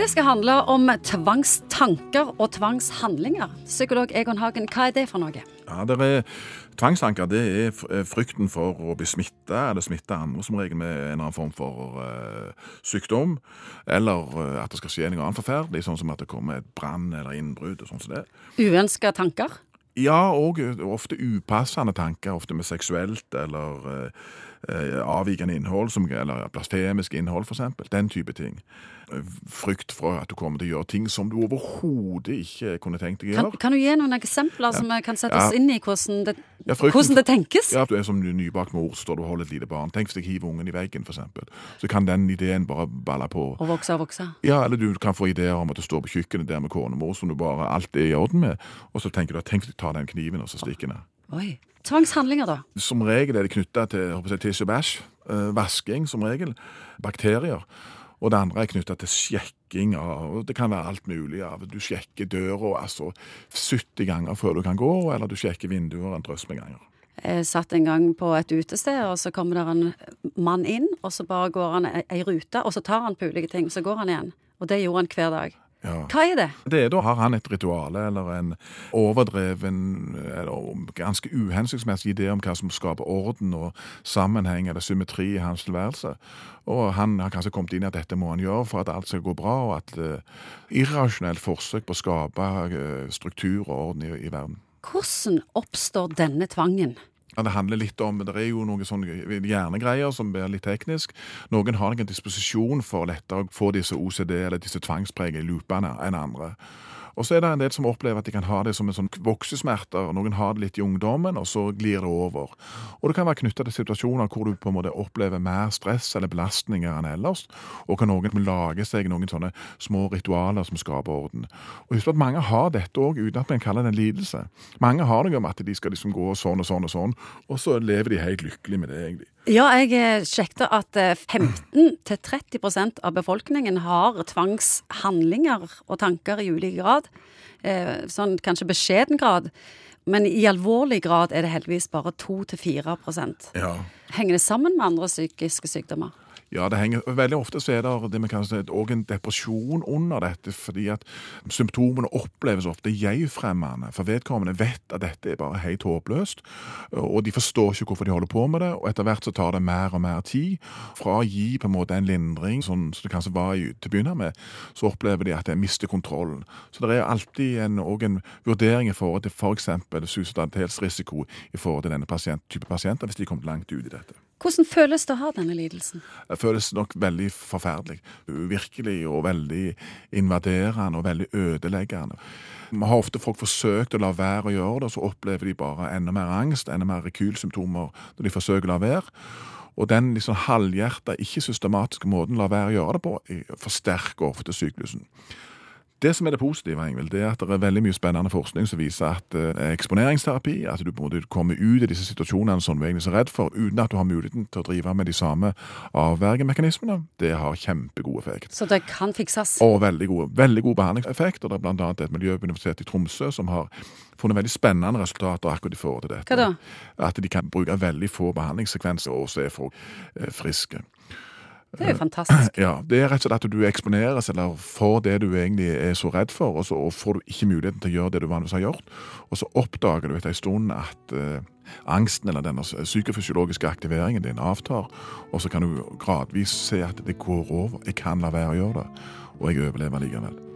Det skal handle om tvangstanker og tvangshandlinger. Psykolog Egon Hagen, hva er det for noe? Ja, det er Tvangstanker det er eh, frykten for å bli smitta, eller smitte andre som regel med en eller annen form for uh, sykdom. Eller uh, at det skal skje noe annet forferdelig, sånn som at det kommer et brann eller innbrudd. og sånn som det. Uønska tanker? Ja, og eh, ofte upassende tanker, ofte med seksuelt eller uh, eh, avvikende innhold, som, eller blasfemisk innhold eksempel. Den type ting. Frykt for at du kommer til å gjøre ting som du overhodet ikke kunne tenkt deg å gjøre. kan du gi noen eksempler som kan sette oss Ja. inn i hvordan det, Ja, frykten hvordan det tenkes? Ja, du er som nybakt mor, står du og holder et lite barn. Tenk hvis jeg hiver ungen i veggen, eksempel. Så kan den ideen bare balle på. Og vokse og vokse. Ja, eller du kan få ideer om at du står på kjøkkenet der med konemor som du bare alt er i orden med, og så tenker du at tenk hvis jeg tar den kniven og så stikker den. Oi. Tvangshandlinger, da? Som regel er det knytta til tiss og bæsj. eh, vasking, som regel. Bakterier. Og det andre er knytta til sjekking og Det kan være alt mulig. av Du sjekker døra altså 70 ganger før du kan gå, eller du sjekker vinduer en drøss med ganger. Jeg satt en gang på et utested, og så kommer det en mann inn, og så bare går han ei rute, og så tar han på ulike ting, og så går han igjen. Og det gjorde han hver dag. Ja. Hva er det? Det er Da har han et ritual eller en overdreven eller ganske uhensiktsmessig idé om hva som skaper orden og sammenheng eller symmetri i hans tilværelse. Og han har kanskje kommet inn i at dette må han gjøre for at alt skal gå bra, og at uh, irrasjonelt forsøk på å skape uh, struktur og orden i, i verden. Hvordan oppstår denne tvangen? Ja, Det handler litt om, det er jo noen sånne hjernegreier som blir litt teknisk. Noen har nok en disposisjon for lettere å få disse OCD, eller disse tvangspregede loopene, enn andre. Og så er det en del som opplever at de kan ha det som en sånn voksesmerter. og Noen har det litt i ungdommen, og så glir det over. Og det kan være knytta til situasjoner hvor du på en måte opplever mer stress eller belastninger enn ellers. Og kan noen lage seg noen sånne små ritualer som skaper orden. Og husk at mange har dette òg uten at man kaller det en lidelse. Mange har det om at de skal liksom gå sånn og sånn og sånn, og så lever de helt lykkelig med det, egentlig. Ja, jeg eh, sjekket at eh, 15-30% av befolkningen har tvangshandlinger og tanker i ulik grad. Eh, Sånn kanskje beskjeden grad. Men i alvorlig grad er det heldigvis bare 2-4 Ja. Henger det sammen med andre psykiske sykdommer? Ja, det henger, veldig ofte så er det det vi kan en depresjon under dette, fordi at symptomene oppleves ofte jeg-fremmende, for vedkommende vet at dette er bare helt håpløst, og de forstår ikke hvorfor de holder på med det, og etter hvert så tar det mer og mer tid. Fra å gi på en måte en lindring, sånn som det kanskje var i- til å begynne med, så opplever de at de mister kontrollen. Så det er alltid en, også en vurdering i forhold til eksempel suicidalitetsrisiko i forhold til denne pasient, type pasienter, hvis de kommer langt ut i dette. Hvordan føles det å ha denne lidelsen? Det føles nok veldig forferdelig. Uvirkelig og veldig invaderende og veldig ødeleggende. Vi har ofte folk forsøkt å la være å gjøre det, og så opplever de bare enda mer angst, enda mer rekylsymptomer når de forsøker å la være. Og den liksom halvhjerta, ikke systematiske måten å la være å gjøre det på, forsterker ofte syklusen. Det som er det positive, Ingvild, det er at det er veldig mye spennende forskning som viser at eh, eksponeringsterapi, at du på en måte kommer ut i disse situasjonene som du egentlig er så redd for, uten at du har muligheten til å drive med de samme avvergemekanismene, det har kjempegod effekt. Så det kan fikses? Og veldig god, veldig god behandlingseffekt. Og det er annet et miljø på Universitetet i Tromsø som har funnet veldig spennende resultater akkurat i forhold til dette. Hva da? At de kan bruke veldig få behandlingssekvenser, og så er folk eh, friske. Det er jo fantastisk. Ja, Det er rett og slett at du eksponeres eller får det du egentlig er så redd for, og så får du ikke muligheten til å gjøre det du vanligvis har gjort. Og så oppdager du etter en stund at eh, angsten eller denne psykofysiologiske aktiveringen din avtar, og så kan du gradvis se at det går over. Jeg kan la være å gjøre det, og jeg overlever likevel.